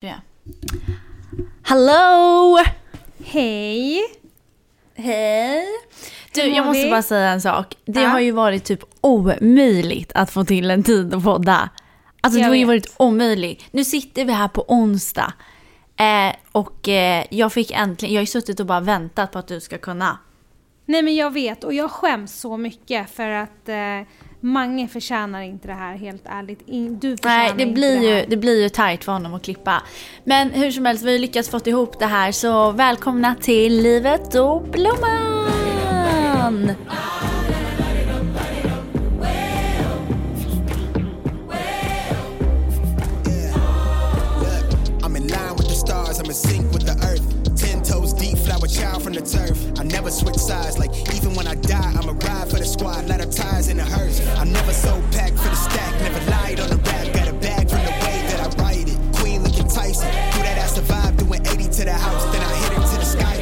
Ja. Hallå! Hej! Hej! Du, jag måste vi? bara säga en sak. Det Ja. har ju varit typ omöjligt att få till en tid att podda. Alltså det Jag har ju varit omöjligt. Nu sitter vi här på onsdag. Eh, och eh, jag fick äntligen, jag har ju suttit och bara väntat på att du ska kunna. Nej men jag vet och jag skäms så mycket för att eh, Mange förtjänar inte det här helt ärligt. Du Nej, det inte blir, det ju, här. det blir ju tajt för honom att klippa. Men hur som helst, vi har ju lyckats fått ihop det här så välkomna till Livet och Blomman! Child from the turf. I never switch sides, like even when I die, I'm a ride for the squad, let her ties in the hearse. I'm never so packed for the stack, never lied on the rap, got a bag from the way that I write it. Queen looking Tyson, do that ass survive, doing 80 to the house, then I hit her to the sky.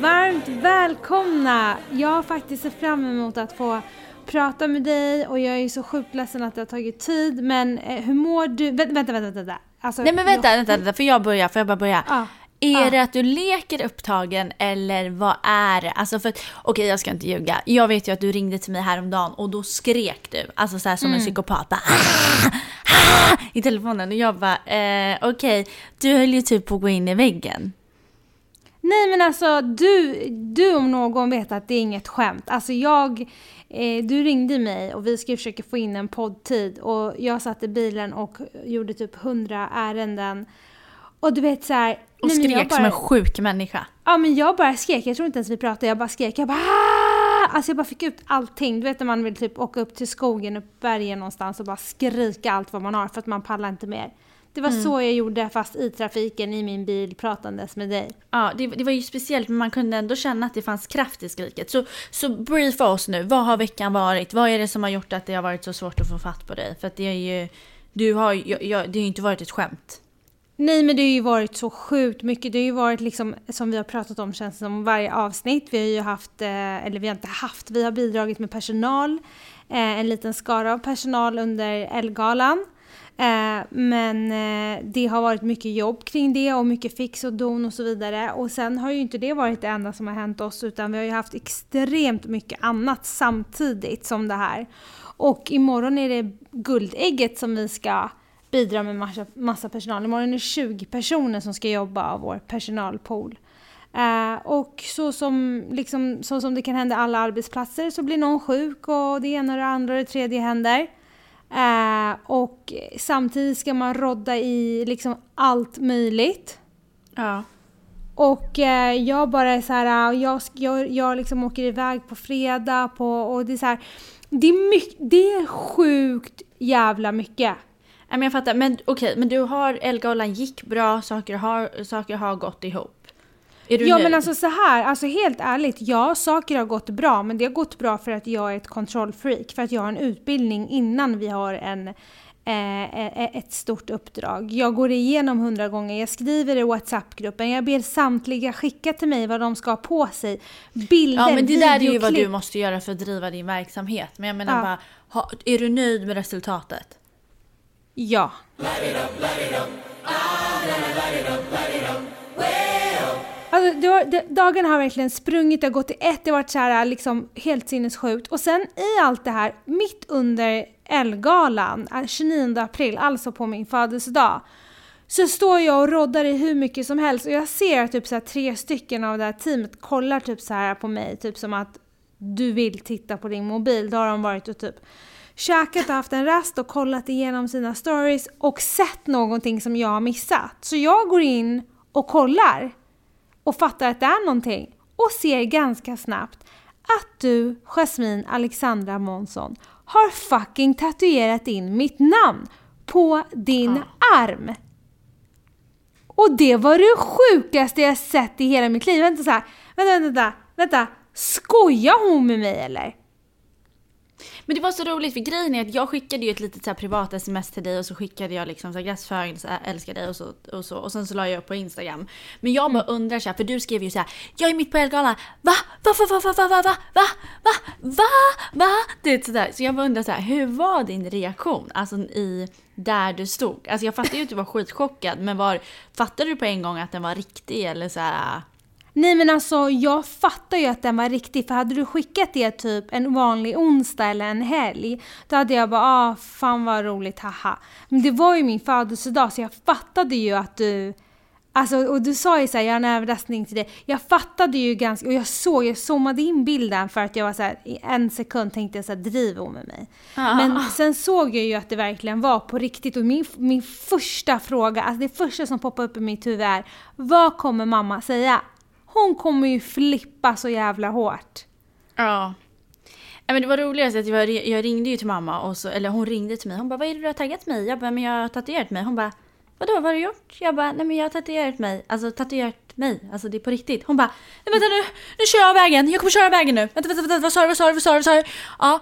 Varmt välkomna! Jag har faktiskt sett fram emot att få prata med dig och jag är så sjukt ledsen att det har tagit tid men eh, hur mår du? Vänta, vänta, vänta. vänta. Alltså, Nej men vänta, jag- vänta, vänta, för jag börjar, får jag bara börja? Ja. Är Ja. det att du leker upptagen eller vad är det? Alltså för okej jag ska inte ljuga. Jag vet ju att du ringde till mig häromdagen och då skrek du. Alltså så här som Mm. en psykopat. Bara, "Ah! Ah!" I telefonen och jag bara, eh, okej, du höll ju typ på att gå in i väggen. Nej men alltså du, du om någon vet att det är inget skämt. Alltså jag, eh, du ringde mig och vi skulle försöka få in en poddtid och jag satt i bilen och gjorde typ hundra ärenden. Och du vet så här, Och nej, skrek som bara- en sjuk människa. Ja men jag bara skrek, jag tror inte ens vi pratade, jag bara skrek. Jag bara "Ah!" Alltså jag bara fick ut allting. Du vet när man vill typ åka upp till skogen, upp bergen någonstans och bara skrika allt vad man har för att man pallar inte mer. Det var så jag gjorde fast i trafiken i min bil pratandes med dig. Ja, det, det var ju speciellt men man kunde ändå känna att det fanns kraft i skriket. Så, så briefa oss nu, vad har veckan varit? Vad är det som har gjort att det har varit så svårt att få fatt på dig? För att det är ju, du har jag, jag, det har ju inte varit ett skämt. Nej men det har ju varit så sjukt mycket. Det har ju varit liksom, som vi har pratat om känns det som, varje avsnitt. Vi har ju haft, eh, eller vi har inte haft, vi har bidragit med personal. Eh, en liten skara av personal under Elgalan. Eh, men eh, det har varit mycket jobb kring det och mycket fix och don och så vidare. Och sen har ju inte det varit det enda som har hänt oss utan vi har ju haft extremt mycket annat samtidigt som det här. Och imorgon är det Guldägget som vi ska bidra med massa, massa personal. Imorgon är det 20 personer som ska jobba av vår personalpool. Eh, och så som, liksom, så som det kan hända alla arbetsplatser så blir någon sjuk och det ena och det andra och det tredje händer. Eh, och samtidigt ska man rodda i liksom allt möjligt. Ja. Och eh, jag bara är så här, äh, jag, jag, jag liksom åker iväg på fredag på, och det är så här, det är, mycket, det är sjukt jävla mycket. Nej men jag fattar, men okej, men du har, Elgalan gick bra, saker har, saker har gått ihop. Är du Ja nöjd? men alltså så här, alltså helt ärligt, ja saker har gått bra men det har gått bra för att jag är ett kontrollfreak, för att jag har en utbildning innan vi har en, eh, eh, ett stort uppdrag. Jag går igenom hundra gånger, jag skriver i WhatsApp-gruppen, jag ber samtliga skicka till mig vad de ska ha på sig. Bilder, Ja men det där är ju vad du måste göra för att driva din verksamhet. Men jag menar Ja. bara, ha, är du nöjd med resultatet? Ja. Alltså, det har, det, dagen har verkligen sprungit, det har gått i ett, det har varit så här, liksom helt sinnessjukt. Och sen i allt det här, mitt under Elgalan, eh, 29 april, alltså på min födelsedag, så står jag och roddar i hur mycket som helst och jag ser att typ så här, tre stycken av det här teamet kollar typ så här på mig, typ som att du vill titta på din mobil. Då har de varit och typ käkat och haft en rast och kollat igenom sina stories och sett någonting som jag har missat. Så jag går in och kollar och fattar att det är någonting och ser ganska snabbt att du, Jasmine Alexandra Månsson, har fucking tatuerat in mitt namn på din arm. Och det var det sjukaste jag sett i hela mitt liv. Vänta så här. vänta, vänta, vänta. Skojar hon med mig eller? Men det var så roligt för grejen är att jag skickade ju ett litet så privat sms till dig och så skickade jag liksom så här grattis födelse, älskar dig och så, och så och sen så la jag upp på Instagram. Men jag bara undrar så här, för du skrev ju så här, jag är mitt på Elgalan, va? Va, va, va, va, va, va, va, va, va, va, va? Du vet sådär. Så jag bara undrar så här, hur var din reaktion? Alltså i där du stod. Alltså jag fattar ju att du var skitchockad men var, fattade du på en gång att den var riktig eller så här? Nej men alltså jag fattar ju att den var riktig för hade du skickat det typ en vanlig onsdag eller en helg då hade jag bara ah fan vad roligt haha. Men det var ju min födelsedag så jag fattade ju att du Alltså, och du sa ju såhär, jag har en överraskning till dig. Jag fattade ju ganska, och jag såg, jag zoomade in bilden för att jag var såhär, i en sekund tänkte jag såhär, driver hon med mig? Ah. Men sen såg jag ju att det verkligen var på riktigt och min, min första fråga, alltså det första som poppar upp i mitt huvud är, vad kommer mamma säga? Hon kommer ju flippa så jävla hårt. Ja. Men det var roligast att jag, jag ringde ju till mamma, och så, eller hon ringde till mig. Hon bara, vad är det du har taggat mig? Jag bara, men jag har tatuerat mig. Hon bara, vadå, vad har du gjort? Jag bara, nej men jag har tatuerat mig. Alltså tatuerat mig. Alltså det är på riktigt. Hon bara, nej vänta nu, nu kör jag av vägen. Jag kommer köra av vägen nu. Vänta, vänta, vänta, vad sa du, vad sa du, vad sa du, vad sa du? Ja.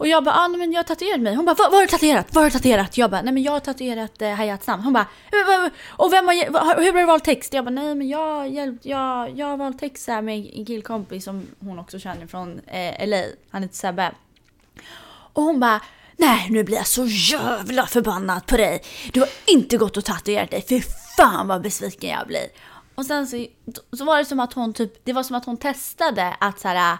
Och jag bara, ah, nej men jag har tatuerat mig. Hon bara, vad har du tatuerat? Vad har du tatuerat? Jag bara, nej men jag har tatuerat eh, Hayats namn. Hon bara, och vem har, hur har du valt text? Jag bara, nej men jag, hjälpt, jag, jag har valt text här med en killkompis som hon också känner från eh, LA. Han heter Sebbe. Och hon bara, nej nu blir jag så jävla förbannad på dig. Du har inte gått och tatuerat dig, fy fan vad besviken jag blir. Och sen så, så var det som att hon typ, det var som att hon testade att så här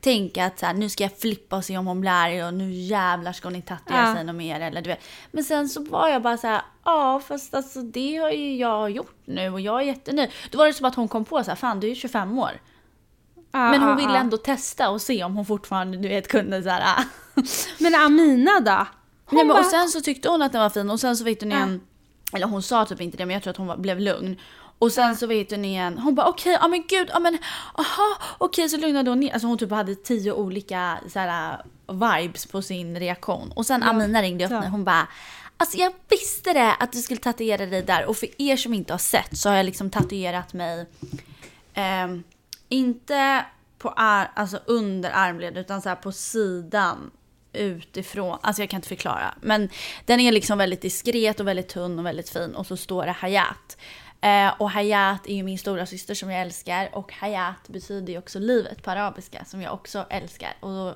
tänka att så här, nu ska jag flippa och se om hon blir arg och nu jävlar ska hon inte tatuera ja. sig något mer eller du vet. Men sen så var jag bara så här, ja fast alltså det har ju jag gjort nu och jag är jättenöjd. Då var det som att hon kom på så här, fan du är ju 25 år. Ja, men hon ja, ville ändå testa och se om hon fortfarande du vet kunde så här. men Amina då? Nej, men, och sen så tyckte hon att den var fin och sen så fick hon igen, eller hon sa typ inte det men jag tror att hon var, blev lugn. Och sen så vet hon igen, hon bara okej, okay, ja men gud, ja men aha, okej okay, så lugnade hon ner. Alltså hon typ hade tio olika såhär vibes på sin reaktion. Och sen ja, Amina ringde upp mig, hon bara Alltså jag visste det att du skulle tatuera dig där och för er som inte har sett så har jag liksom tatuerat mig eh, inte på ar alltså under armleden utan så på sidan utifrån. Alltså jag kan inte förklara. Men den är liksom väldigt diskret och väldigt tunn och väldigt fin och så står det Hayat. Eh, och Hayat är ju min stora syster som jag älskar och Hayat betyder ju också livet på arabiska som jag också älskar. Och då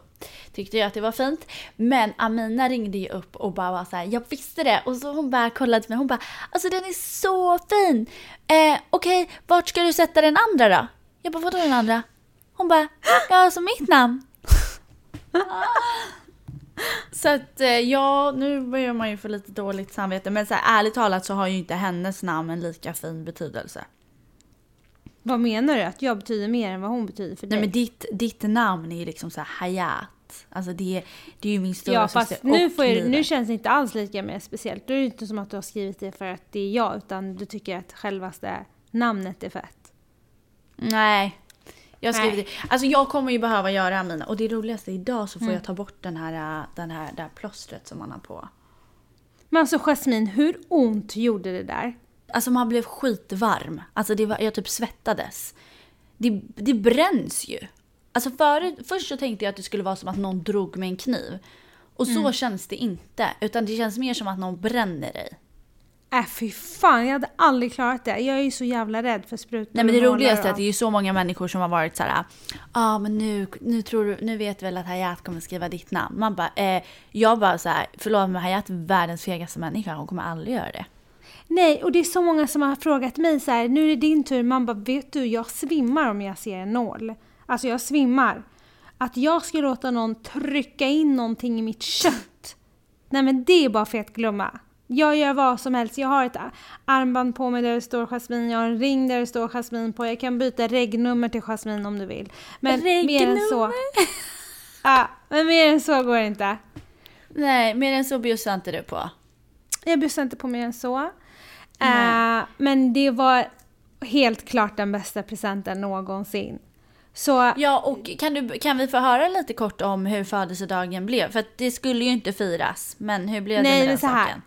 tyckte jag att det var fint. Men Amina ringde ju upp och bara var så här, jag visste det. Och så hon bara kollade på mig hon bara, alltså den är så fin. Eh, Okej, okay, vart ska du sätta den andra då? Jag bara, vadå den andra? Hon bara, ja alltså mitt namn. Så att eh, ja, nu börjar man ju få lite dåligt samvete. Men så här, ärligt talat så har ju inte hennes namn en lika fin betydelse. Vad menar du? Att jag betyder mer än vad hon betyder för dig? Nej men ditt, ditt namn är ju liksom så här Hayat. Alltså det, det är ju min stora Ja fast nu, får jag, nu känns det inte alls lika mer speciellt. Då är det inte som att du har skrivit det för att det är jag. Utan du tycker att självaste namnet är fett. Nej, jag, skrivit, alltså jag kommer ju behöva göra mina och det roligaste idag så får mm. jag ta bort den här, den här, det här plåstret som man har på. Men alltså Jasmine, hur ont gjorde det där? Alltså man blev skitvarm. Alltså det var, jag typ svettades. Det, det bränns ju. Alltså förut, först så tänkte jag att det skulle vara som att någon drog med en kniv. Och så mm. känns det inte. Utan det känns mer som att någon bränner dig. Äh fy fan, jag hade aldrig klarat det. Jag är ju så jävla rädd för sprutor Nej men det roligaste är att det är ju så många människor som har varit så här. Ja ah, men nu, nu, tror du, nu vet du väl att Hayat kommer skriva ditt namn. Man bara, eh, jag bara så här, förlåt men Hayat är världens fegaste människa. Hon kommer aldrig göra det. Nej, och det är så många som har frågat mig så här, nu är det din tur. Man bara, vet du, jag svimmar om jag ser en nål. Alltså jag svimmar. Att jag ska låta någon trycka in någonting i mitt kött. Nej men det är bara för att glömma. Jag gör vad som helst. Jag har ett armband på mig där det står Jasmin. Jag har en ring där det står Jasmin på. Jag kan byta regnummer till Jasmin om du vill. Men mer än så... Ja, men mer än så går det inte. Nej, mer än så bjussar inte du på. Jag bjussar inte på mer än så. Uh, men det var helt klart den bästa presenten någonsin. Så, ja, och kan, du, kan vi få höra lite kort om hur födelsedagen blev? För det skulle ju inte firas, men hur blev nej, det med den saken? Här.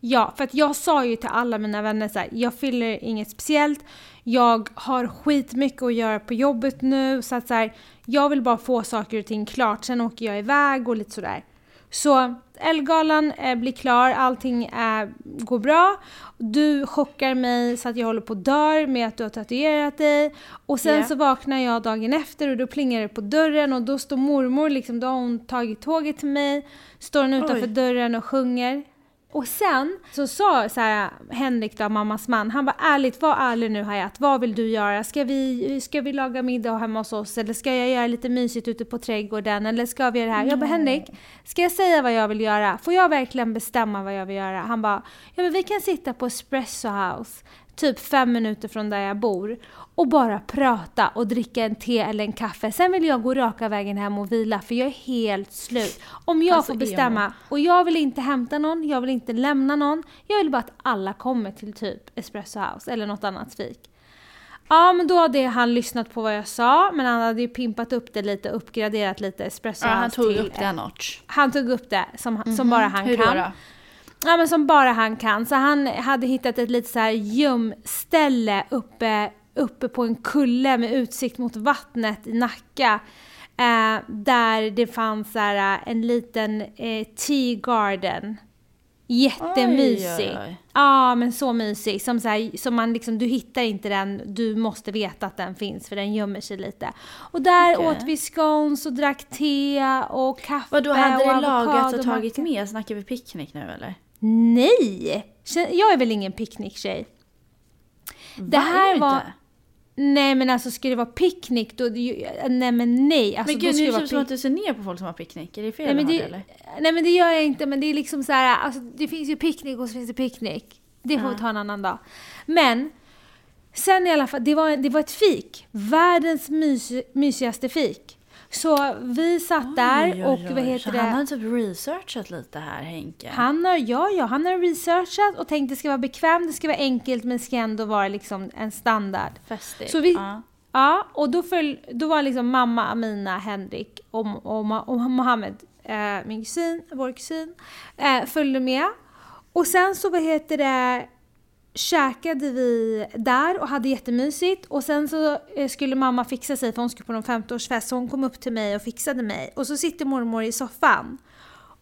Ja, för att jag sa ju till alla mina vänner så här, jag fyller inget speciellt, jag har skitmycket att göra på jobbet nu, så att så här, jag vill bara få saker och ting klart, sen åker jag iväg och lite sådär. Så Elgalan eh, blir klar, allting eh, går bra. Du chockar mig så att jag håller på att dör med att du har tatuerat dig. Och sen Yeah. så vaknar jag dagen efter och då plingar det på dörren och då står mormor, liksom, då har hon tagit tåget till mig, står hon utanför Oj. dörren och sjunger. Och sen så sa så här, Henrik då, mammas man, han var ärligt, var ärlig nu Hayat, vad vill du göra? Ska vi, ska vi laga middag hemma hos oss eller ska jag göra lite mysigt ute på trädgården eller ska vi göra det här? Jag bara Henrik, ska jag säga vad jag vill göra? Får jag verkligen bestämma vad jag vill göra? Han bara, ja men vi kan sitta på Espresso House, typ fem minuter från där jag bor och bara prata och dricka en te eller en kaffe. Sen vill jag gå raka vägen hem och vila för jag är helt slut. Om jag Alltså, får bestämma och jag vill inte hämta någon, jag vill inte lämna någon. Jag vill bara att alla kommer till typ Espresso House eller något annat fik. Ja, men då hade han lyssnat på vad jag sa, men han hade ju pimpat upp det lite, uppgraderat lite Espresso Ja, han tog till... upp det en notch. Han tog upp det som, som bara han Hur då? kan. då? Ja men som bara han kan. Så han hade hittat ett lite så här gömställe uppe, uppe på en kulle med utsikt mot vattnet i Nacka. Eh, där det fanns så här, en liten eh, tea garden. Jättemysig. Ja men så mysig. Som, så här, som man liksom, du hittar inte den, du måste veta att den finns för den gömmer sig lite. Och där Okej. åt vi scones och drack te och kaffe Vadå, hade och det lagat och tagit med? Snackar vi picknick nu eller? Nej! Jag är väl ingen picknicktjej? Det här inte? var- Nej men alltså ska det vara picknick då... Nej men nej. Alltså, Men gud, nu är det som att du ser ner på folk som har picknick. Är det fel nej, men det, eller? nej men det gör jag inte men det är liksom så här, alltså, det finns ju picknick och så finns det picknick. Det får Ja. vi ta en annan dag. Men sen i alla fall, det var, det var ett fik. Världens mys, mysigaste fik. Så vi satt där Oj, oj, och oj. vad heter Så det? han har typ researchat lite här Henke. Han har, ja, ja, han har researchat och tänkt det ska vara bekvämt, det ska vara enkelt men det ska ändå vara liksom en standard. Festigt. Så vi- Ja. Ja, och då, föll, då var liksom mamma, Amina, Henrik och, och, och Mohammed, eh, min kusin, vår kusin, eh, följde med. Och sen så, vad heter det, käkade vi där och hade jättemysigt. Och sen så eh, skulle mamma fixa sig för hon skulle på någon 50-årsfest så hon kom upp till mig och fixade mig. Och så sitter mormor i soffan.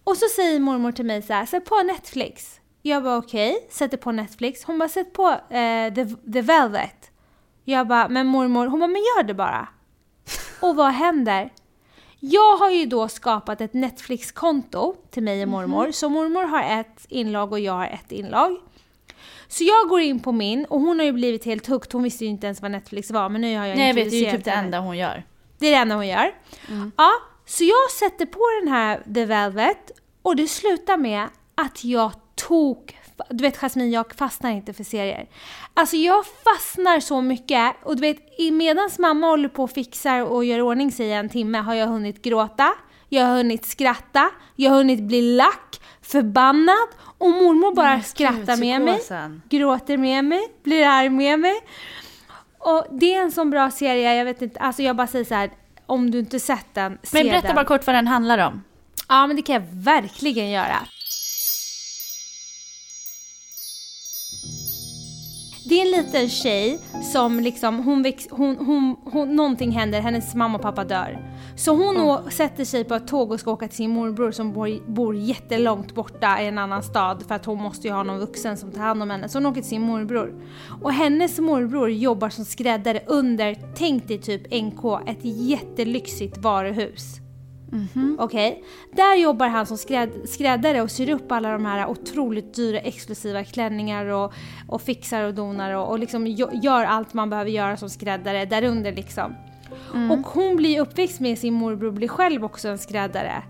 Och så säger mormor till mig så här, sätt på Netflix. Jag bara okej, sätter på Netflix. Hon bara sätt på eh, The, The Velvet. Jag bara, men mormor, hon bara, men gör det bara. Och vad händer? Jag har ju då skapat ett Netflix-konto till mig och mormor. Så mormor har ett inlag och jag har ett inlag. Så jag går in på min och hon har ju blivit helt hooked. Hon visste ju inte ens vad Netflix var men nu har jag Nej jag vet, det är ju typ det enda hon gör. Det är det enda hon gör. Ja, så jag sätter på den här The Velvet och det slutar med att jag tok... Du vet Jasmine, jag fastnar inte för serier. Alltså jag fastnar så mycket och du vet i- medans mamma håller på och fixar och gör ordning sig i en timme har jag hunnit gråta, jag har hunnit skratta, jag har hunnit bli lack, förbannad och mormor bara Men skrattar med mig gråter med mig, blir arg med mig. Och det är en sån bra serie, jag vet inte, alltså jag bara säger så här, om du inte sett den, se Men berätta den. bara kort vad den handlar om. Ja men det kan jag verkligen göra. Det är en liten tjej som liksom, hon, väx, hon, hon, hon, någonting händer, hennes mamma och pappa dör. Så hon å, sätter sig på ett tåg och ska åka till sin morbror som bor, bor jättelångt borta i en annan stad för att hon måste ju ha någon vuxen som tar hand om henne. Så hon åker till sin morbror. Och hennes morbror jobbar som skräddare under, tänk dig typ NK, ett jättelyxigt varuhus. Okej. Där jobbar han som skräd, skräddare och syr upp alla de här otroligt dyra exklusiva klänningar och, och fixar och donar och, och liksom gö- gör allt man behöver göra som skräddare där under liksom. Och hon blir uppväxt med sin morbror blir själv också en skräddare.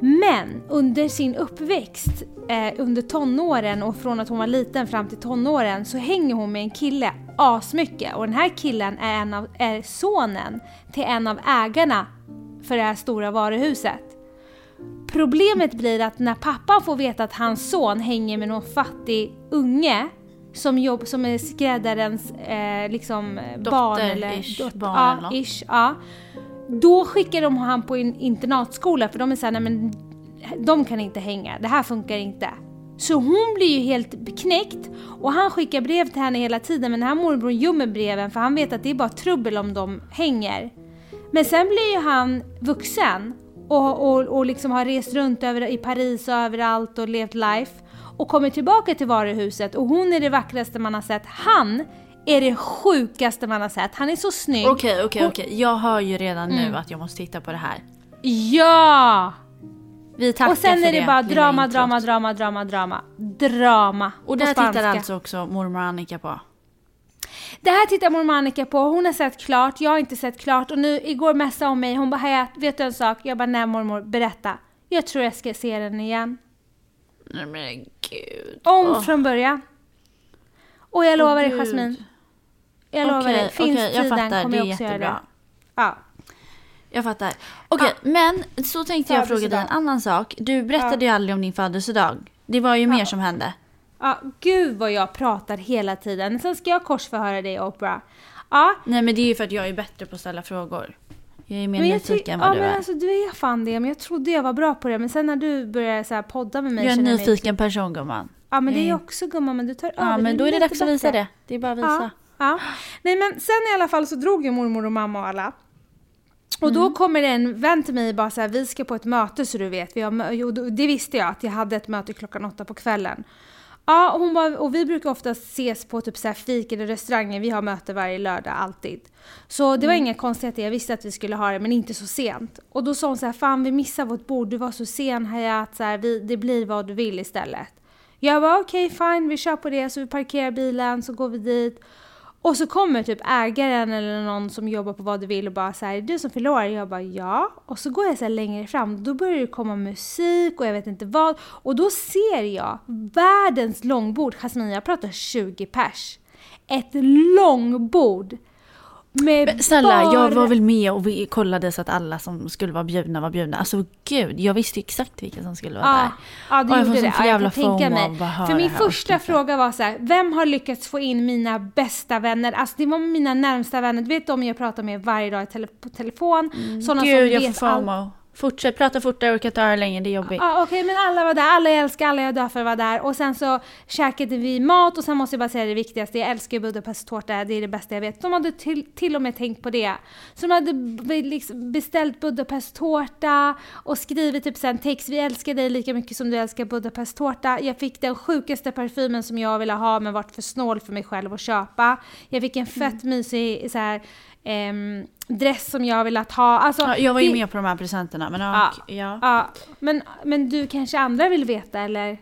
Men under sin uppväxt, eh, under tonåren och från att hon var liten fram till tonåren så hänger hon med en kille asmycket och den här killen är, en av, är sonen till en av ägarna för det här stora varuhuset. Problemet blir att när pappan får veta att hans son hänger med någon fattig unge som, jobb, som är skräddarens eh, liksom, barn eller ish, dot- barn ja, eller något. ish, ja. Då skickar de han på en internatskola för de är såhär, nej men de kan inte hänga, det här funkar inte. Så hon blir ju helt knäckt och han skickar brev till henne hela tiden men den här morbror gömmer breven för han vet att det är bara trubbel om de hänger. Men sen blir ju han vuxen och, och, och liksom har rest runt över, i Paris och överallt och levt life och kommer tillbaka till varuhuset och hon är det vackraste man har sett. Han är det sjukaste man har sett. Han är så snygg. Okej, okej, Hon- okej. Jag hör ju redan Mm. nu att jag måste titta på det här. Ja! Vi tackar Och sen är det bara lilla drama, introt. drama, drama, drama, drama. Drama. Och där tittar alltså också mormor Annika på. Det här tittar mormor Annika på, hon har sett klart, jag har inte sett klart och nu igår messade hon mig, hon bara Hayat, vet du en sak? Jag bara nej mormor, berätta. Jag tror jag ska se den igen. Nej men gud. Om Åh. från början. Och jag lovar dig Gud. Jasmin. Jag lovar dig, finns okej, jag tiden fattar. kommer jag också göra det. Ja. Jag fattar. Okej, men så tänkte jag fråga dig en annan sak. Du berättade ju aldrig om din födelsedag. Det var ju mer som hände. Ja, gud vad jag pratar hela tiden. Sen ska jag korsförhöra dig Oprah. Ja, Nej men det är ju för att jag är bättre på att ställa frågor. Jag är mer Men nyfiken än ja, vad du men är. alltså du är fan det, men jag trodde jag var bra på det. Men sen när du började så här podda med mig Jag är en känner jag mig- nyfiken person gumman. Ja men det är jag också gumman, men du tar över. Ja men då är det dags att visa det. Det är bara att visa. Ja, ja. Nej men sen i alla fall så drog ju mormor och mamma och alla. Och Mm. då kommer det en vän till mig och bara så här, vi ska på ett möte så du vet. Vi har, det visste jag att jag hade ett möte klockan åtta på kvällen. Ja, och, hon bara, och vi brukar ofta ses på typ så här fik eller restauranger. Vi har möte varje lördag, alltid. Så det var inga konstigheter, jag visste att vi skulle ha det, men inte så sent. Och då sa hon så här, fan vi missar vårt bord, du var så sen Hayat, så här, vi, det blir vad du vill istället. Jag bara okej fine, vi kör på det, så vi parkerar bilen, så går vi dit. Och så kommer typ ägaren eller någon som jobbar på vad du vill och bara så här, "Är det du som förlorar? Jag bara ja. Och så går jag så här längre fram, då börjar det komma musik och jag vet inte vad. Och då ser jag världens långbord, Jasmine jag pratar 20 pers. Ett långbord. Med Men Snälla, jag bara- var väl med och vi kollade så att alla som skulle vara bjudna var bjudna. Alltså gud, jag visste ju exakt vilka som skulle vara Ja, där. ja du Och jag gjorde det. Ja, jag kan tänka mig. För min första fråga var så här, vem har lyckats få in mina bästa vänner? Alltså det var mina närmsta vänner, du vet de jag pratar med varje dag på telefon. Sådana Gud, som jag vet får allt. Fortsätt prata fortare, jag orkar inte höra längre, det är jobbigt. Ja okej men alla var där, alla jag älskar, alla jag dör för var där och sen så käkade vi mat och sen måste jag bara säga det viktigaste, jag älskar Budapesttårta, det är det bästa jag vet. De hade till, till och med tänkt på det. Så de hade liksom beställt Budapesttårta och skrivit typ sen text, vi älskar dig lika mycket som du älskar Budapesttårta. Jag fick den sjukaste parfymen som jag ville ha men vart för snål för mig själv att köpa. Jag fick en fett mysig så här, ehm, dress som jag ville ha. Alltså, Ja, jag var ju det- med på de här presenterna, men Ja. ja. ja. Men, men du kanske andra vill veta eller?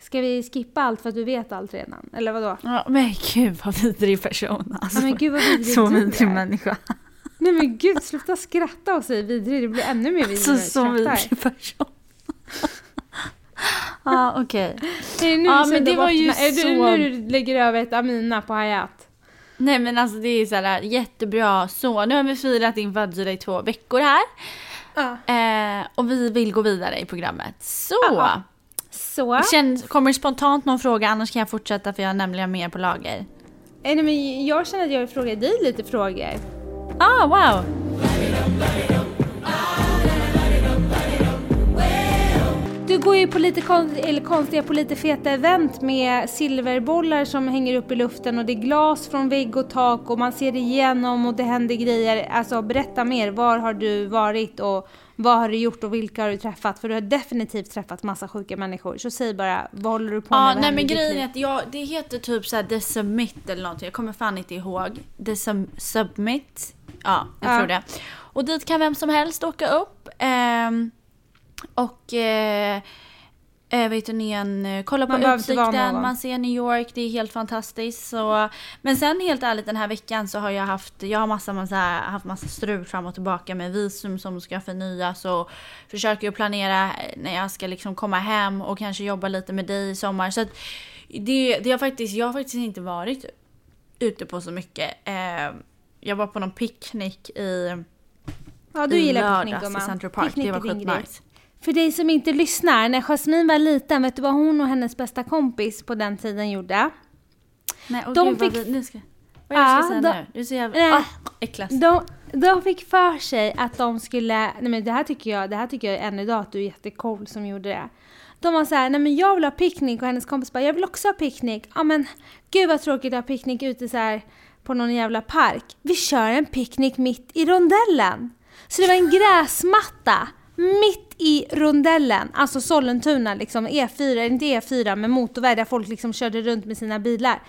Ska vi skippa allt för att du vet allt redan? Eller vadå? ja men gud vad vidrig person. Alltså, Ja, men gud vad vidrig så vidrig människa. Nej men gud, sluta skratta och säg vidrig. Det blir ännu mer vidrig Så, du så vidrig person. Ja, okej. Är det nu Ja, du men det var ju mig? Är det så- nu du lägger över ett Amina på Hayat? Nej men alltså det är så här jättebra. Så nu har vi firat din födelsedag i två veckor här. Ja. Eh, och vi vill gå vidare i programmet. Så! Ja. Så. Känn, kommer det spontant någon fråga annars kan jag fortsätta för jag har nämligen mer på lager. Eh, Nej, men jag känner att jag vill fråga dig lite frågor. Ah wow! Du går ju på lite kon- eller konstiga, på lite feta event med silverbollar som hänger upp i luften och det är glas från vägg och tak och man ser igenom och det händer grejer. Alltså berätta mer, var har du varit och vad har du gjort och vilka har du träffat? För du har definitivt träffat massa sjuka människor. Så säg bara, vad håller du på med? Ja, nej men grejen är att jag, det heter typ såhär The Submit eller någonting. Jag kommer fan inte ihåg. The sub, Submit. Ja, jag Ja. tror det. Och dit kan vem som helst åka upp. ehm, och eh, ni en, eh, kolla på Man vara utsikten, man ser New York, det är helt fantastiskt. Så, men sen helt ärligt den här veckan så har jag haft, jag har massa, massa, haft massa strul fram och tillbaka med visum som ska förnyas och försöker planera eh, när jag ska liksom komma hem och kanske jobba lite med dig i sommar. Så att det, det har faktiskt, jag har faktiskt inte varit ute på så mycket. Eh, jag var på någon picknick i, Ja, du i gillar picknick i gumman. Central Park. Picknick det var skitnice. För dig som inte lyssnar, när Jasmine var liten, vet du vad hon och hennes bästa kompis på den tiden gjorde? Nej, och De gud, vad fick- vi, nu ska, vad jag ska Ja, säga de- nu? Du är så jävla... Nej. Ah, äcklas. De, de fick för sig att de skulle, nej men det här tycker jag, det här tycker jag än idag att du är jättecool som gjorde det. De var så här, nej men jag vill ha picknick och hennes kompis bara, jag vill också ha picknick. Ja men gud vad tråkigt att ha picknick ute så här på någon jävla park. Vi kör en picknick mitt i rondellen. Så det var en gräsmatta mitt i rondellen, alltså Sollentuna liksom, E4, inte E4 men motorväg där folk liksom körde runt med sina bilar.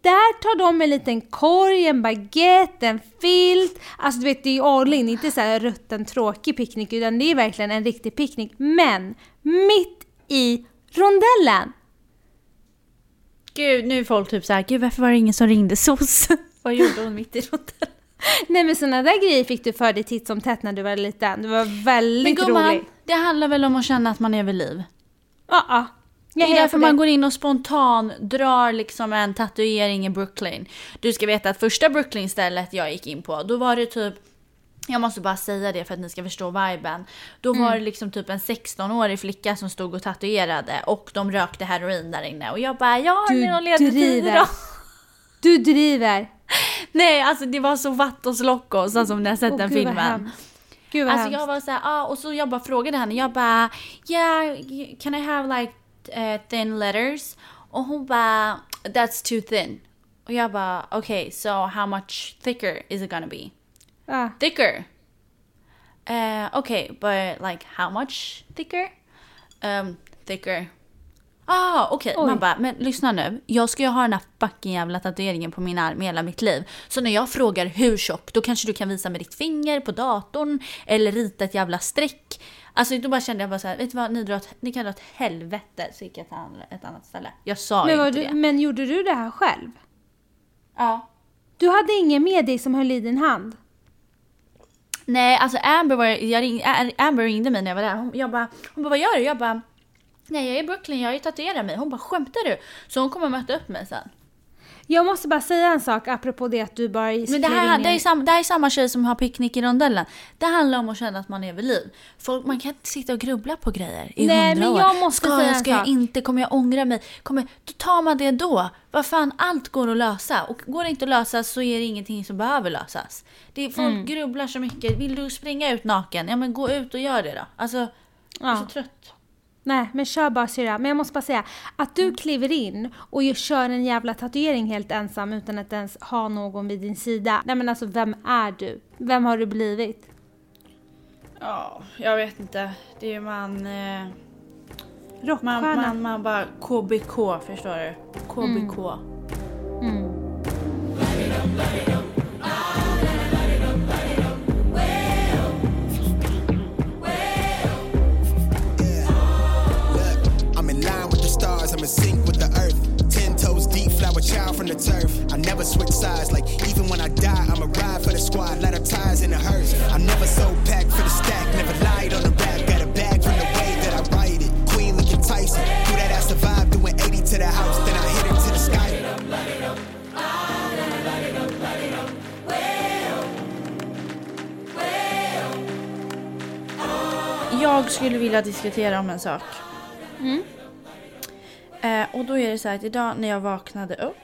Där tar de en liten korg, en baguette, en filt. Alltså du vet, det är ju all in, inte så här rutten tråkig picknick utan det är verkligen en riktig picknick. Men mitt i rondellen! Gud, nu är folk typ såhär, gud varför var det ingen som ringde SOS? Vad gjorde hon mitt i rondellen? Nej men sådana där grejer fick du för dig titt som tätt när du var liten. Du var väldigt Men gumman, rolig. det handlar väl om att känna att man är vid liv? Ja, ja. Det Jag är är därför för man det. går in och spontan drar liksom en tatuering i Brooklyn. Du ska veta att första Brooklyn-stället jag gick in på, då var det typ jag måste bara säga det för att ni ska förstå viben. Då Mm. var det liksom typ en 16-årig flicka som stod och tatuerade och de rökte heroin där inne. Och jag bara, ja, Du det är någon ledtid driver. Du driver. Nej, alltså det var så vattens lockos, alltså om ni har sett Åh, den gud, filmen. Gud vad Alltså hemskt. jag var såhär, ah, och så jag bara frågade henne, jag bara yeah, can I have like eh, thin letters? Och hon bara that's too thin. Och jag bara okay, so how much thicker is it gonna be? Ja. Thicker. Uh, okay, but like how much thicker? Um, thicker. Ah, okej. Oj. Man bara, men lyssna nu. Jag ska ju ha den här fucking jävla tatueringen på min arm hela mitt liv. Så när jag frågar hur tjock, då kanske du kan visa med ditt finger på datorn eller rita ett jävla streck. Alltså då bara kände jag bara så här, vet du vad, ni, drar åt, ni kan dra åt helvete så gick jag till ett annat ställe. Jag sa Men, inte du, det. men gjorde du det här själv? Ja. Du hade ingen med dig som höll i din hand? Nej, alltså Amber, var, jag ring, Amber ringde mig när jag var där. Hon, jag bara, hon bara, vad gör du? Jag bara, nej jag är i Brooklyn, jag har ju tatuerat mig. Hon bara, skämtar du? Så hon kommer möta upp mig sen. Jag måste bara säga en sak apropå det att du bara Men det här, det, är samma, det här är samma tjej som har picknick i rondellen. Det handlar om att känna att man är vid liv. Folk, man kan inte sitta och grubbla på grejer i Nej, hundra men år. jag måste ska säga jag, ska jag sak. inte? Kommer jag ångra mig? Kommer, då tar man det då. Vad fan, allt går att lösa. Och går det inte att lösa så är det ingenting som behöver lösas. Det är, folk Mm. grubblar så mycket. Vill du springa ut naken? Ja men gå ut och gör det då. Alltså, jag är Ja. så trött. Nej, men kör bara syrra. Men jag måste bara säga, att Mm. du kliver in och ju kör en jävla tatuering helt ensam utan att ens ha någon vid din sida. Nej men alltså, vem är du? Vem har du blivit? Ja, jag vet inte. Det är ju man... Eh, Rockstjärna. man, man, man bara KBK, förstår du? KBK. Mm. Look, child from the turf. I never switch sides, like even when I die, I'm a ride for the squad, let her ties in the hearse. I never sold pack for the stack, never lied on the rap, got a bag from the way that I write it. Queen looking Tyson, do that ass survive, doing 80 to the house, then I hit her to the sky. Jag skulle vilja diskutera om en sak. Mm. Eh, och då är det så här att idag när jag vaknade upp,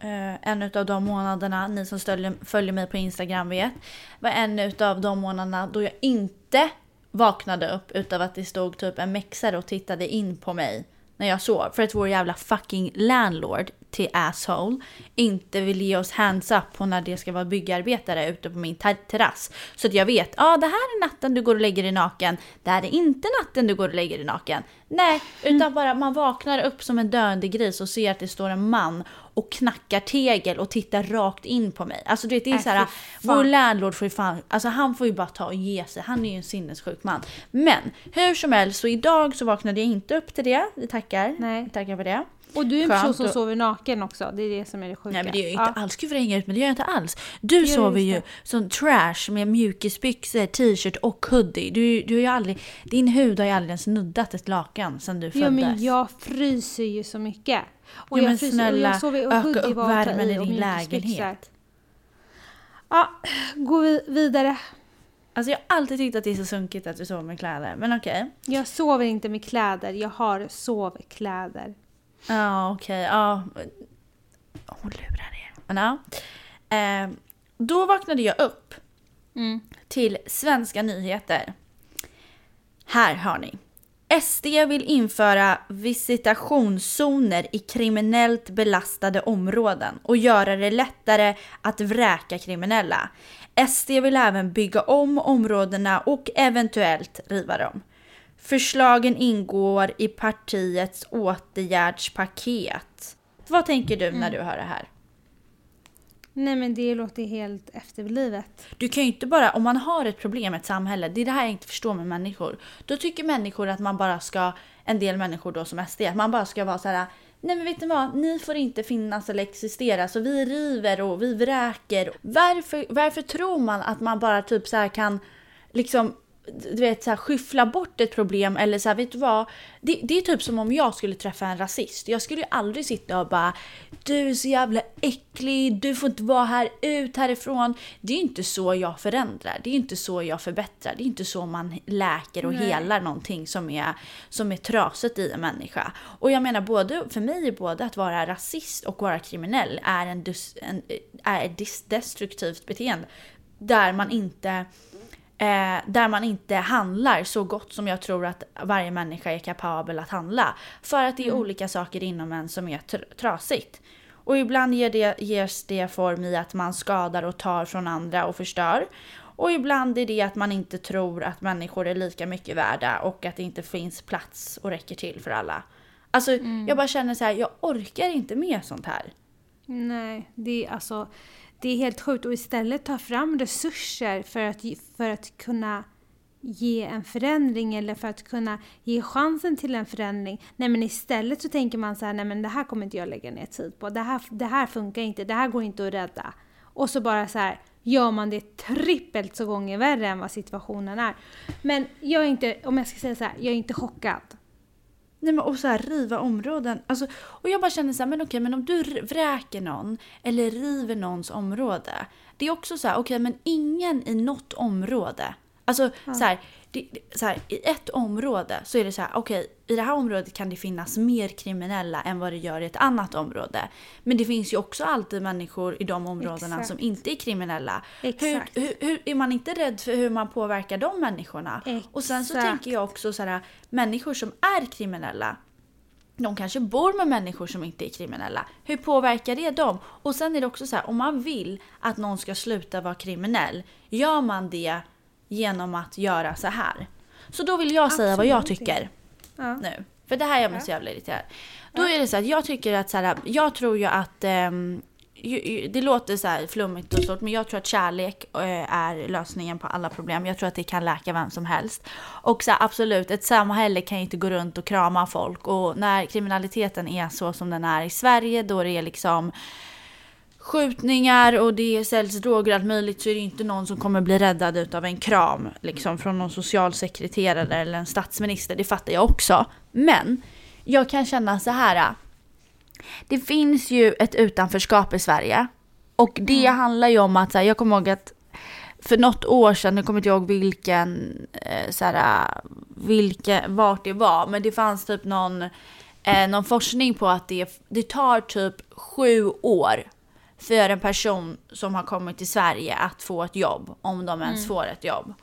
eh, en av de månaderna, ni som stöljer, följer mig på Instagram vet, var en av de månaderna då jag inte vaknade upp utav att det stod typ en mexare och tittade in på mig när jag sov. För att vår jävla fucking landlord till asshole inte vill ge oss hands up på när det ska vara byggarbetare ute på min ter- terrass. Så att jag vet, ja ah, det här är natten du går och lägger dig naken. Det här är inte natten du går och lägger dig naken. Nej, utan bara man vaknar upp som en döende gris och ser att det står en man och knackar tegel och tittar rakt in på mig. Alltså du vet, det är Äh, så här, fy fan. vår landlord får ju fan, alltså han får ju bara ta och ge sig. Han är ju en sinnessjuk man. Men hur som helst, så idag så vaknade jag inte upp till det. Vi tackar. Nej. Vi tackar för det. Och du är en person Skönt som att- sover naken också. Det är det som är det sjuka. Nej men det gör jag Ja. inte alls. Gud vad hänger ut men det gör jag inte alls. Du sover ju det. som trash med mjukisbyxor, t-shirt och hoodie. Du, du har ju aldrig, din hud har ju aldrig ens nuddat ett lakan sedan du föddes. men jag fryser ju så mycket. Och Ja, jag men fryser, snälla, och jag sover och öka upp värmen i och din lägenhet. Ja, gå vi vidare. Alltså jag har alltid tyckt att det är så sunkigt att du sover med kläder. Men okej. Jag sover inte med kläder, jag har sovkläder. Ja okej, ja. Hon lurar er. Men. Eh, då vaknade jag upp Mm. till svenska nyheter. Här har ni. SD vill införa visitationszoner i kriminellt belastade områden och göra det lättare att vräka kriminella. SD vill även bygga om områdena och eventuellt riva dem. Förslagen ingår i partiets åtgärdspaket. Vad tänker du när du hör det här? Nej men det låter helt efterblivet. Du kan ju inte bara, om man har ett problem i ett samhälle, det är det här jag inte förstår med människor. Då tycker människor att man bara ska, en del människor då som SD, att man bara ska vara så här. Nej men vet ni vad, ni får inte finnas eller existera så vi river och vi vräker. Varför, varför tror man att man bara typ så här kan liksom du vet, så här, skyffla bort ett problem eller så här, vet du vad? Det, det, är typ som om jag skulle träffa en rasist. Jag skulle ju aldrig sitta och bara Du är så jävla äcklig, du får inte vara här, ut härifrån. Det är inte så jag förändrar, det är inte så jag förbättrar, det är inte så man läker och Nej. helar någonting som är, som är trasigt i en människa. Och jag menar, både, för mig är både att vara rasist och vara kriminell är, en, en, är ett destruktivt beteende. Där man inte Eh, där man inte handlar så gott som jag tror att varje människa är kapabel att handla. För att det är olika saker inom en som är tr- trasigt. Och ibland ger det, ges det form i att man skadar och tar från andra och förstör. Och ibland är det att man inte tror att människor är lika mycket värda och att det inte finns plats och räcker till för alla. Alltså jag bara känner så här, jag orkar inte med sånt här. Nej, det är alltså det är helt sjukt och istället ta fram resurser för att, för att kunna ge en förändring eller för att kunna ge chansen till en förändring. Nej men istället så tänker man så här, nej men det här kommer inte jag lägga ner tid på. Det här, det här funkar inte, det här går inte att rädda. Och så bara så här gör man det trippelt så gånger värre än vad situationen är. Men jag är inte, om jag ska säga så här, jag är inte chockad. Nej men och så här riva områden. Alltså, och jag bara känner så här, men okej men om du vräker någon eller river någons område. Det är också så här, okej men ingen i något område. Alltså så, här, det, så här, i ett område så är det så här, okej i det här området kan det finnas mer kriminella än vad det gör i ett annat område. Men det finns ju också alltid människor i de områdena Exakt. som inte är kriminella. Hur, Exakt. hur, hur, är man inte rädd för hur man påverkar de människorna? Och sen så Exakt. tänker jag också så här, människor som är kriminella, de kanske bor med människor som inte är kriminella. Hur påverkar det dem? Och sen är det också så här, om man vill att någon ska sluta vara kriminell, gör man det genom att göra så här? Så då vill jag säga vad jag Absolut tycker Ja. nu. För det här gör mig så jävla irriterad. Då är det så att jag tycker att så här, jag tror ju att ju, det låter så här flummigt och stort men jag tror att kärlek eh, är lösningen på alla problem. Jag tror att det kan läka vem som helst. Och så här, absolut, ett samhälle kan ju inte gå runt och krama folk och när kriminaliteten är så som den är i Sverige då det är liksom skjutningar och det säljs droger och allt möjligt så är det inte någon som kommer bli räddad utav en kram liksom från någon socialsekreterare eller en statsminister. Det fattar jag också. Men jag kan känna så här. Det finns ju ett utanförskap i Sverige och det handlar ju om att så här, jag kommer ihåg att för något år sedan, nu kommer inte jag ihåg vilken, eh, så här, vilken, vart det var, men det fanns typ någon, eh, någon forskning på att det, det tar typ sju år för en person som har kommit till Sverige att få ett jobb, om de ens får ett jobb.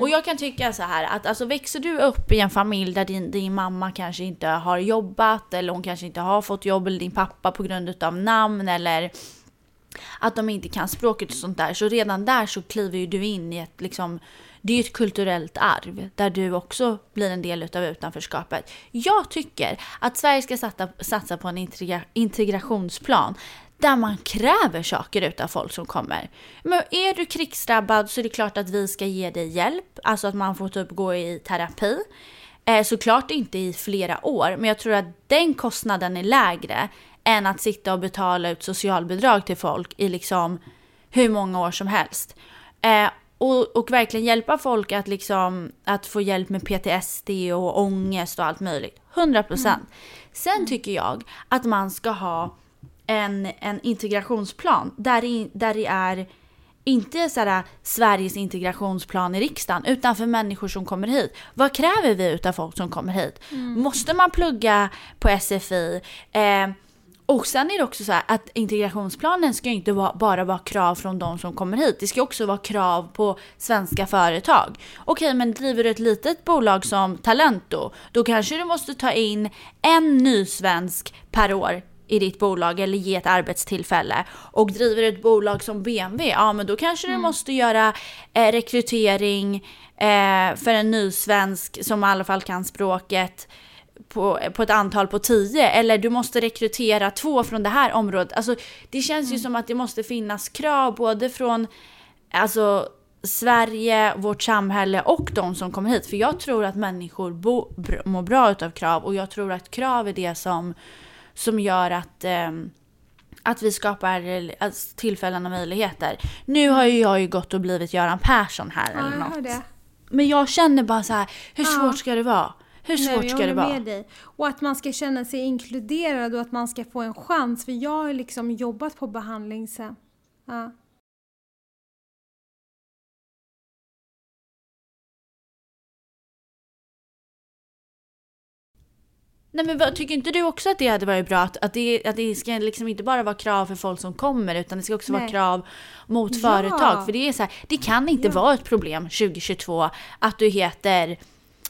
Och jag kan tycka så här att alltså växer du upp i en familj där din, din mamma kanske inte har jobbat eller hon kanske inte har fått jobb eller din pappa på grund av namn eller att de inte kan språket och sånt där. Så redan där så kliver ju du in i ett liksom, det är ju ett kulturellt arv där du också blir en del av utanförskapet. Jag tycker att Sverige ska satsa, satsa på en integra, integrationsplan där man kräver saker utav folk som kommer. Men är du krigsdrabbad så är det klart att vi ska ge dig hjälp, alltså att man får typ gå i terapi. Eh, såklart inte i flera år, men jag tror att den kostnaden är lägre än att sitta och betala ut socialbidrag till folk i liksom hur många år som helst. Eh, och, och verkligen hjälpa folk att, liksom, att få hjälp med PTSD och ångest och allt möjligt. 100%. Sen tycker jag att man ska ha en, en integrationsplan där det, där det är inte så här, Sveriges integrationsplan i riksdagen utan för människor som kommer hit. Vad kräver vi utav folk som kommer hit? Måste man plugga på SFI? Eh, Och sen är det också så här att integrationsplanen ska inte bara vara krav från de som kommer hit. Det ska också vara krav på svenska företag. Okej, men driver du ett litet bolag som Talento, då kanske du måste ta in en ny svensk per år i ditt bolag eller ge ett arbetstillfälle. Och driver ett bolag som BMW, ja men då kanske du måste göra eh, rekrytering eh, för en ny svensk som i alla fall kan språket på, på ett antal på tio eller du måste rekrytera två från det här området. Alltså, det känns ju som att det måste finnas krav både från alltså, Sverige, vårt samhälle och de som kommer hit. För jag tror att människor bo, mår bra utav krav och jag tror att krav är det som, som gör att ehm, att vi skapar eh, alltså, tillfällen och möjligheter. Nu har ju jag ju gått och blivit Göran Persson här Ja, eller jag något. det. Men jag känner bara så här, hur Ja. svårt ska det vara? Hur Nej, svårt jag ska det vara? med dig. Och att man ska känna sig inkluderad och att man ska få en chans. För jag har liksom jobbat på behandlingshem. Ja. Nej men tycker inte du också att det hade varit bra att, att, det, att det ska liksom inte bara vara krav för folk som kommer utan det ska också vara Nej. krav mot Ja. företag? För det är så här, det kan inte Ja. vara ett problem 2022 att du heter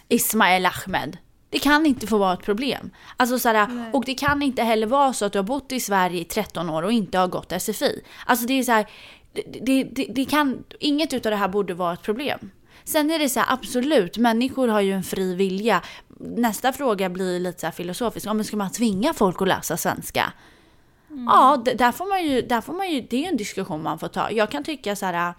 Ismail Ahmed. Det kan inte få vara ett problem. Alltså så här, och det kan inte heller vara så att du har bott i Sverige i 13 år och inte har gått SFI. Alltså det är så här, det, det, det, det kan, inget utav det här borde vara ett problem. Sen är det så här, absolut, människor har ju en fri vilja. Nästa fråga blir lite så filosofisk. Ja, men ska man tvinga folk att läsa svenska? Ja, d- där får man ju, där får man ju, det är ju en diskussion man får ta. Jag kan tycka så här,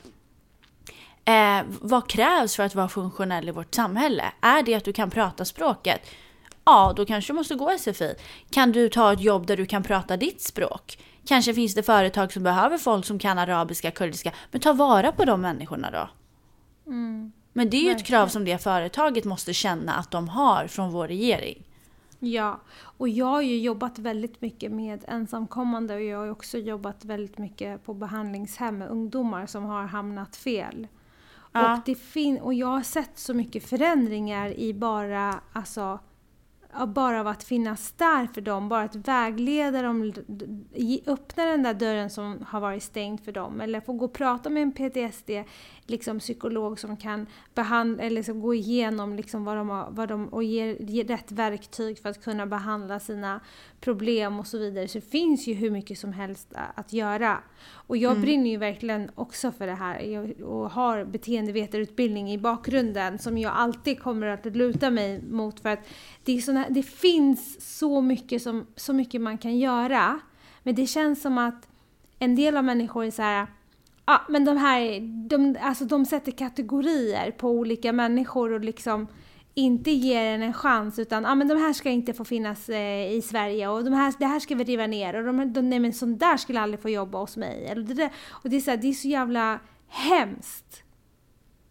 eh, vad krävs för att vara funktionell i vårt samhälle? Är det att du kan prata språket? Ja, då kanske du måste gå SFI. Kan du ta ett jobb där du kan prata ditt språk? Kanske finns det företag som behöver folk som kan arabiska, kurdiska. Men ta vara på de människorna då. Men det är ju ett krav som det företaget måste känna att de har från vår regering. Ja, och jag har ju jobbat väldigt mycket med ensamkommande och jag har också jobbat väldigt mycket på behandlingshem med ungdomar som har hamnat fel. Ja. Och, det fin- och jag har sett så mycket förändringar i bara, alltså, bara av att finnas där för dem, bara att vägleda dem, öppna den där dörren som har varit stängd för dem. Eller få gå och prata med en PTSD liksom, psykolog som kan behandla, eller liksom gå igenom liksom, vad de har, vad de, och ge, ge rätt verktyg för att kunna behandla sina problem och så vidare. Så det finns ju hur mycket som helst att göra. Och jag brinner ju verkligen också för det här jag, och har beteendevetarutbildning i bakgrunden som jag alltid kommer att luta mig mot för att det, är såna, det finns så mycket, som, så mycket man kan göra. Men det känns som att en del av människor är så här Ja, men de här, de, alltså de sätter kategorier på olika människor och liksom inte ger en en chans utan ja, men de här ska inte få finnas eh, i Sverige och de här, det här ska vi riva ner och de, de, nej men sån där skulle aldrig få jobba hos mig. Eller det, där, och det är, så här, det är så jävla hemskt.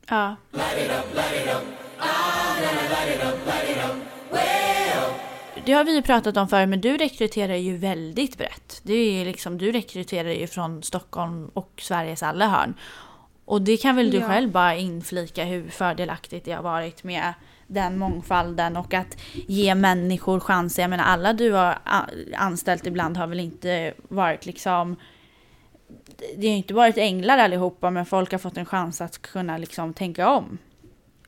Ja. Det har vi ju pratat om förr, men du rekryterar ju väldigt brett. Det är ju liksom, du rekryterar ju från Stockholm och Sveriges alla hörn. Och det kan väl du Ja. själv bara inflika hur fördelaktigt det har varit med den mångfalden och att ge människor chanser. Jag menar alla du har anställt ibland har väl inte varit liksom det har inte varit änglar allihopa men folk har fått en chans att kunna liksom tänka om.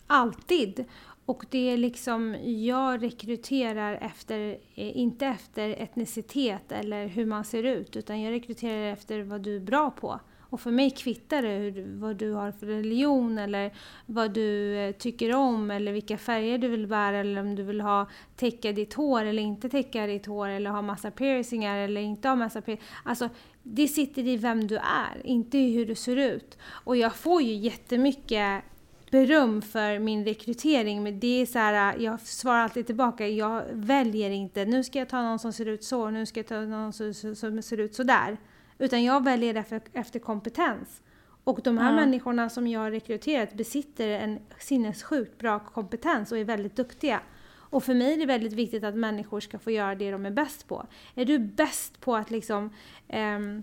Alltid. Och det är liksom, jag rekryterar efter, eh, inte efter etnicitet eller hur man ser ut, utan jag rekryterar efter vad du är bra på. Och för mig kvittar det hur, vad du har för religion eller vad du eh, tycker om eller vilka färger du vill bära eller om du vill ha täcka ditt hår eller inte täcka ditt hår eller ha massa piercingar eller inte ha massa piercingar. Alltså, det sitter i vem du är, inte i hur du ser ut. Och jag får ju jättemycket beröm för min rekrytering men det är så här, eh, jag svarar alltid tillbaka, jag väljer inte, nu ska jag ta någon som ser ut så, nu ska jag ta någon som, som ser ut så där. Utan jag väljer efter, efter kompetens. Och de här Ja. människorna som jag har rekryterat besitter en sinnessjukt bra kompetens och är väldigt duktiga. Och för mig är det väldigt viktigt att människor ska få göra det de är bäst på. Är du bäst på att liksom ehm,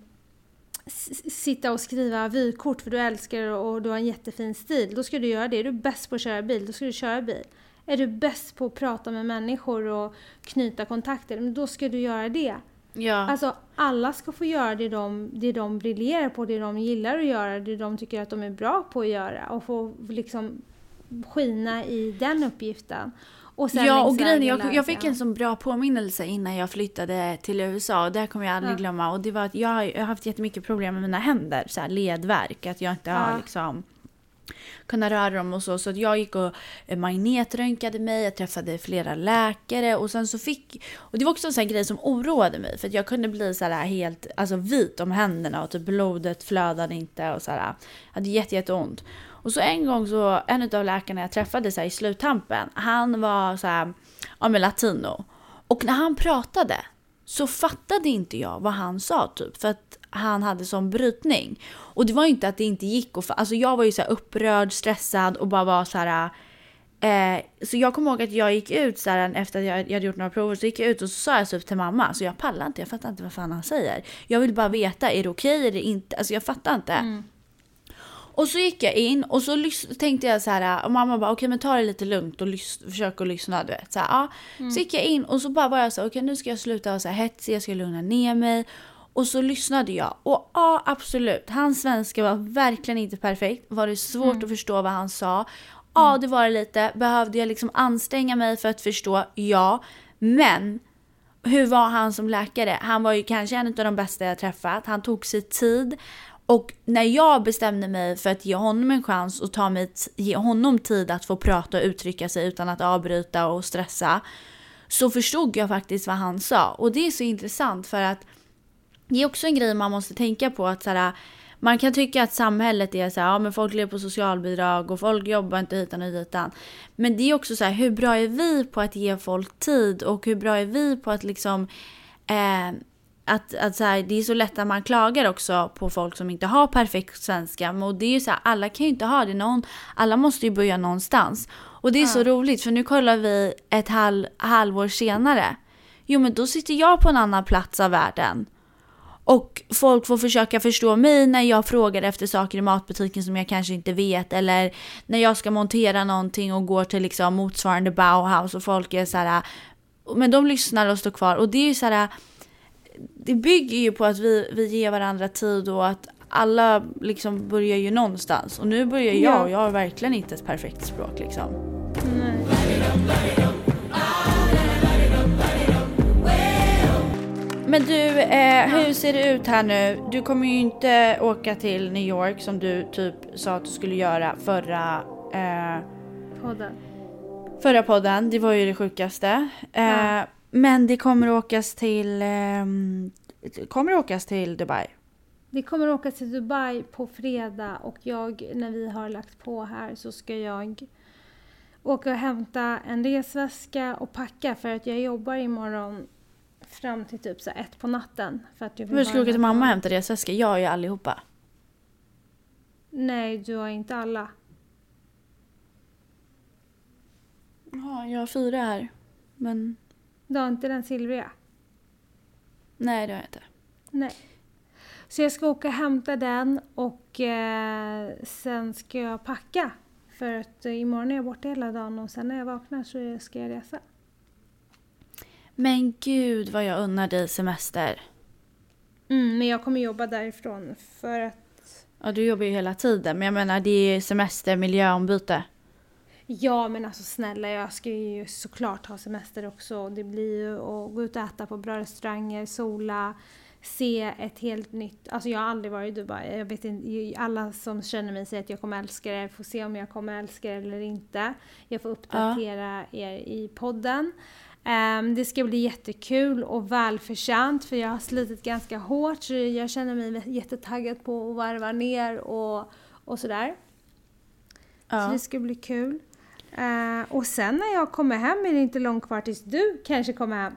sitta och skriva vykort för du älskar och du har en jättefin stil, då ska du göra det. Är du bäst på att köra bil, då ska du köra bil. Är du bäst på att prata med människor och knyta kontakter, då ska du göra det. Ja. Alltså alla ska få göra det de, det de briljerar på, det de gillar att göra, det de tycker att de är bra på att göra och få liksom skina i den uppgiften. Och ja, och grejen är, vägen jag, jag fick en sån bra påminnelse innan jag flyttade till USA. Och det kommer jag aldrig Ja. glömma. Och det var att jag, har- jag har haft jättemycket problem med mina händer. Så här ledvärk. Att jag inte har Ja. liksom Kunna röra dem och så. Så att jag gick och eh, magnetröntgade mig. Jag träffade flera läkare. Och sen så fick... Och det var också en sån här grej som oroade mig. För att jag kunde bli så här helt alltså, vit om händerna. Och typ blodet flödade inte. Och så här, jag hade jätte, jätteont. Och så en gång så, en av läkarna jag träffade så här, i sluttampen, han var så här, ja men latino. Och när han pratade så fattade inte jag vad han sa typ. För att han hade sån brytning. Och det var ju inte att det inte gick Och Alltså jag var ju så här upprörd, stressad och bara var så här. Eh, så jag kommer ihåg att jag gick ut så här, efter att jag, jag hade gjort några prover så gick jag ut och så sa jag typ till mamma. Så jag pallar inte, jag fattar inte vad fan han säger. Jag vill bara veta, är det okej okay eller inte? Alltså jag fattar inte. Mm. Och så gick jag in och så tänkte jag så här, och mamma bara okej men ta det lite lugnt och försök att lyssna du vet. Så, här, ja. så gick jag in och så bara var jag så okej nu ska jag sluta vara så här hetsig, jag ska lugna ner mig. Och så lyssnade jag och ja absolut, hans svenska var verkligen inte perfekt. Var det svårt att förstå vad han sa? Ja det var det lite. Behövde jag liksom anstränga mig för att förstå? Ja. Men hur var han som läkare? Han var ju kanske en av de bästa jag träffat. Han tog sig tid. Och när jag bestämde mig för att ge honom en chans och ta mig ge honom tid att få prata och uttrycka sig utan att avbryta och stressa. Så förstod jag faktiskt vad han sa. Och det är så intressant för att det är också en grej man måste tänka på att så här, man kan tycka att samhället är så här, ja men folk lever på socialbidrag och folk jobbar inte hitan och ditan. Men det är också så här, hur bra är vi på att ge folk tid och hur bra är vi på att liksom eh, att, att så här, det är så lätt att man klagar också på folk som inte har perfekt svenska. Och det är ju så här, alla kan ju inte ha det. Någon, alla måste ju börja någonstans. Och det är så roligt för nu kollar vi ett halv, halvår senare. Jo men då sitter jag på en annan plats av världen. Och folk får försöka förstå mig när jag frågar efter saker i matbutiken som jag kanske inte vet. Eller när jag ska montera någonting och går till liksom motsvarande Bauhaus och folk är så här. Men de lyssnar och står kvar. Och det är ju så här. Det bygger ju på att vi, vi ger varandra tid och att alla liksom börjar ju någonstans. Och nu börjar jag Ja. och jag har verkligen inte ett perfekt språk liksom. Nej. Men du, eh, hur ser det ut här nu? Du kommer ju inte åka till New York som du typ sa att du skulle göra förra, eh, Podden. förra podden. Det var ju det sjukaste. Eh, Ja. Men det kommer åkas till, ehm, kommer åkas till Dubai. Vi kommer åka till Dubai på fredag och jag, när vi har lagt på här så ska jag åka och hämta en resväska och packa för att jag jobbar imorgon fram till typ så ett på natten. För att jag vill Men du ska vara åka till mamma och hämta resväska. Jag är ju allihopa. Nej, du har inte alla. Ja, jag har fyra här. Men Du har inte den silvriga? nej, det har jag inte. Nej. Så jag ska åka och hämta den och eh, sen ska jag packa. För att eh, imorgon är jag borta hela dagen och sen när jag vaknar så ska jag resa. Men gud vad jag unnar dig semester. Mm, men jag kommer jobba därifrån för att... Ja, du jobbar ju hela tiden. Men jag menar, det är semester, miljöombyte. Ja, men alltså snälla, jag ska ju såklart ha semester också. Det blir ju att gå ut och äta på bra restauranger, sola, se ett helt nytt... Alltså jag har aldrig varit i Dubai. Jag vet inte, alla som känner mig säger att jag kommer älska det. Får se om jag kommer älska det eller inte. Jag får uppdatera er i podden. Ehm, det ska bli jättekul och välförtjänt för jag har slitit ganska hårt så jag känner mig jättetaggad på att varva ner och, och sådär. Så Ja. det ska bli kul. Eh, och sen när jag kommer hem är det inte långt kvar tills du kanske kommer hem.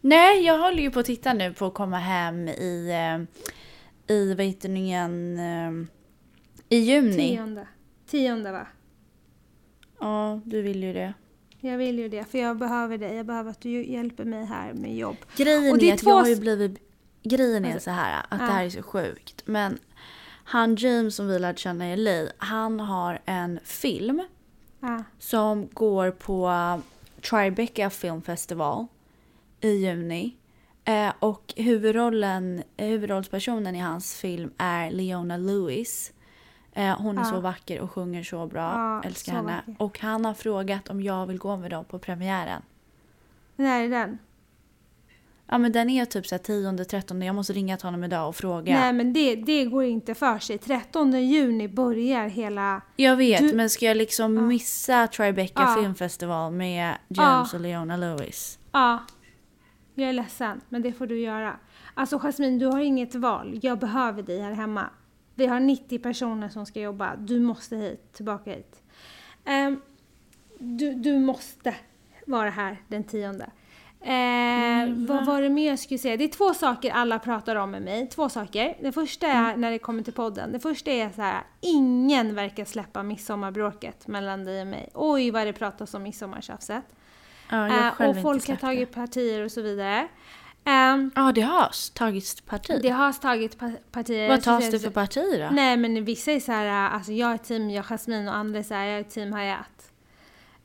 Nej, jag håller ju på att titta nu på att komma hem i, eh, i vad heter det nu eh, i juni. Tionde. Tionde va? Ja, du vill ju det. Jag vill ju det för jag behöver dig. Jag behöver att du hjälper mig här med jobb. Grejen Och det är är att två jag har ju blivit, grejen är Alltså, så här att ja. det här är så sjukt. Men han James som vi lärde känna i LA, han har en film Ja. som går på Tribeca Film Festival i juni. Eh, och huvudrollen, huvudrollspersonen i hans film är Leona Lewis. Eh, hon är Ja. så vacker och sjunger så bra. Ja, Älskar så henne. vacker. Och han har frågat om jag vill gå med dem på premiären. När är den? Ja men den är typ så här 10-13. Jag måste ringa till honom idag och fråga. Nej men det, det går inte för sig. 13 juni börjar hela... Jag vet, Du- men ska jag liksom Ja. missa Tribeca Ja. filmfestival med James Ja. och Leona Lewis? Ja. Jag är ledsen, men det får du göra. Alltså Jasmine, du har inget val. Jag behöver dig här hemma. Vi har 90 personer som ska jobba. Du måste hit, tillbaka hit. Ehm, du, du måste vara här den tionde. Eh, vad var det mer jag skulle säga? Det är två saker alla pratar om med mig. Två saker. Det första är när det kommer till podden. Det första är så här. Ingen verkar släppa midsommarbråket mellan dig och mig. Oj vad det pratas om midsommartjafset. Ja, jag Eh, själv och inte folk har tagit partier och så vidare. Ehm, Ja, det har tagits parti. det har tagit pa- partier. Vad tas det för parti då? Nej men vissa är så här, alltså jag är team jag Jasmine och andra är så här, jag är team Hayat.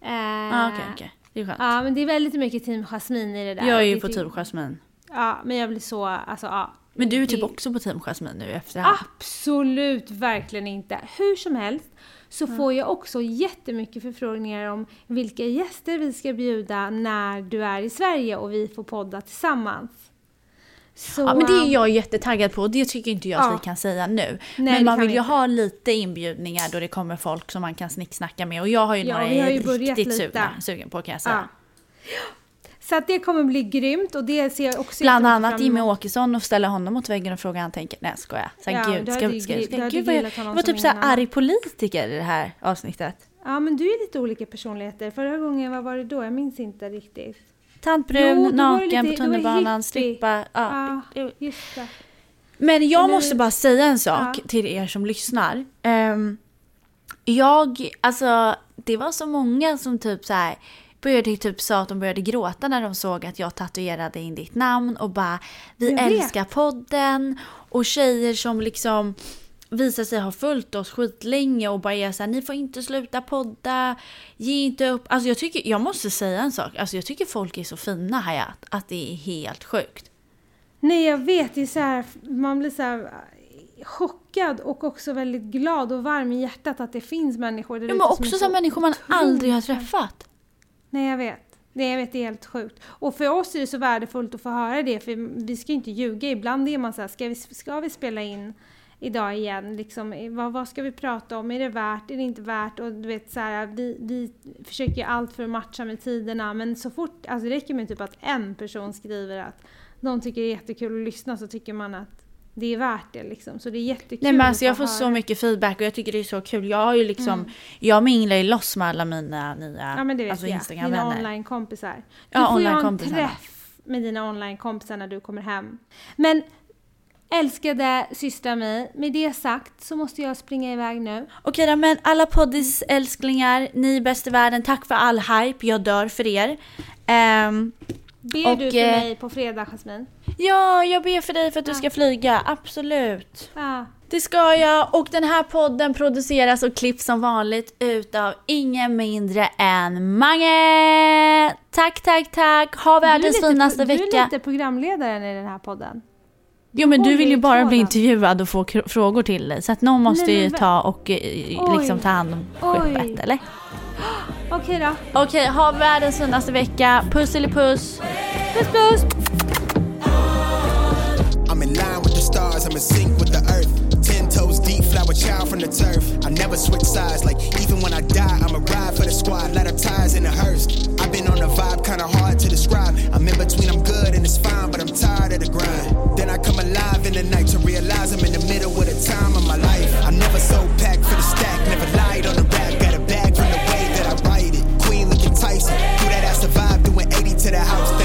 Eh, Ja, okej, okej. Det är skönt. Ja men det är väldigt mycket team Jasmine i det där. jag är ju Det på Team Jasmine. Ja men jag blir så, alltså ja. Men du är typ Det- också på Team Jasmine nu efterhand. Absolut verkligen inte. Hur som helst så får jag också jättemycket förfrågningar om vilka gäster vi ska bjuda när du är i Sverige och vi får podda tillsammans. Så, Ja, men det är ähm, jag jättetaggad på och det tycker inte jag att Ja. vi kan säga nu. det men man vill vi ju inte. ha lite inbjudningar då det kommer folk som man kan snicksnacka med och jag har ju Ja, några jag är riktigt sugna, sugen på kan jag säga. Ja. Så att det kommer bli grymt och det ser jag också Bland annat Jimmy. Åkesson och ställa honom mot väggen och fråga han tänker. Nej jag skojar. Så Ja, gud, ska, ska, ska, hade gud, vad jag, jag var typ så här arg politiker i det här avsnittet. Ja men du är lite olika personligheter. Förra gången, vad var det då? Jag minns inte riktigt. Tantbrun, Jo, naken lite- på tunnelbanan, strippa. Ja. Ja. Men jag nu- måste bara säga en sak Ja. till er som lyssnar. Ehm, jag, alltså det var så många som typ så här började typ sa att de började gråta när de såg att jag tatuerade in ditt namn och bara vi Jag vet. älskar podden och tjejer som liksom visar sig ha följt oss skitlänge och bara är såhär, ni får inte sluta podda, ge inte upp. Alltså jag tycker, jag måste säga en sak, alltså jag tycker folk är så fina Hayat, att det är helt sjukt. Nej jag vet, det är så här, man blir så här eh, chockad och också väldigt glad och varm i hjärtat att det finns människor där Ja, men som också så människor man aldrig har träffat. Nej jag vet. Nej jag vet, det är helt sjukt. Och för oss är det så värdefullt att få höra det för vi ska inte ljuga. Ibland är man så här, ska vi, ska vi spela in idag igen? Liksom, vad, vad ska vi prata om? Är det värt? Är det inte värt? Och du vet så här, vi, vi försöker ju allt för att matcha med tiderna men så fort, alltså det räcker med typ att en person skriver att de tycker det är jättekul att lyssna så tycker man att det är värt det liksom. Så det är jättekul Nej men alltså jag få får så mycket feedback och jag tycker det är så kul. Jag har ju liksom, jag minglar ju loss med alla mina nya Ja men det vet alltså jag. Dina Instagram-vänner. online-kompisar. Du Ja, får ju ha en träff med dina online-kompisar när du kommer hem. Men älskade systrar mig, med det sagt så måste jag springa iväg nu. Okej då, men alla poddis älsklingar, ni är bäst i världen. Tack för all hype, jag dör för er. Ehm, Ber Och, du för eh, mig på fredag Jasmine? ja, jag ber för dig för att du Ja. ska flyga, absolut. Ja. Det ska jag och den här podden produceras och klipps som vanligt utav ingen mindre än Mange! Tack, tack, tack! Ha Du är världens lite- finaste Du är vecka. lite programledaren i den här podden. Jo men du vill ju bara bli intervjuad och få frågor till dig så att någon måste ju ta och eh, liksom ta hand om skeppet eller? Okej då. Okej, ha världens finaste vecka. Puss eller puss. Puss puss. I'm in line with the stars, I'm in sync with the earth. Ten toes deep, flower child from the turf. I never switch sides, like even when I die, I'm a ride for the squad, lot of ties in a hearse. I've been on a vibe, kinda hard to describe. I'm in between, I'm good and it's fine, but I'm tired of the grind. Then I come alive in the night to realize I'm in the middle of the time of my life. I'm never so packed for the stack, never lied on the rap. Got a bag from the way that I write it. Queen Lincoln Tyson, through that I survived doing 80 to the house.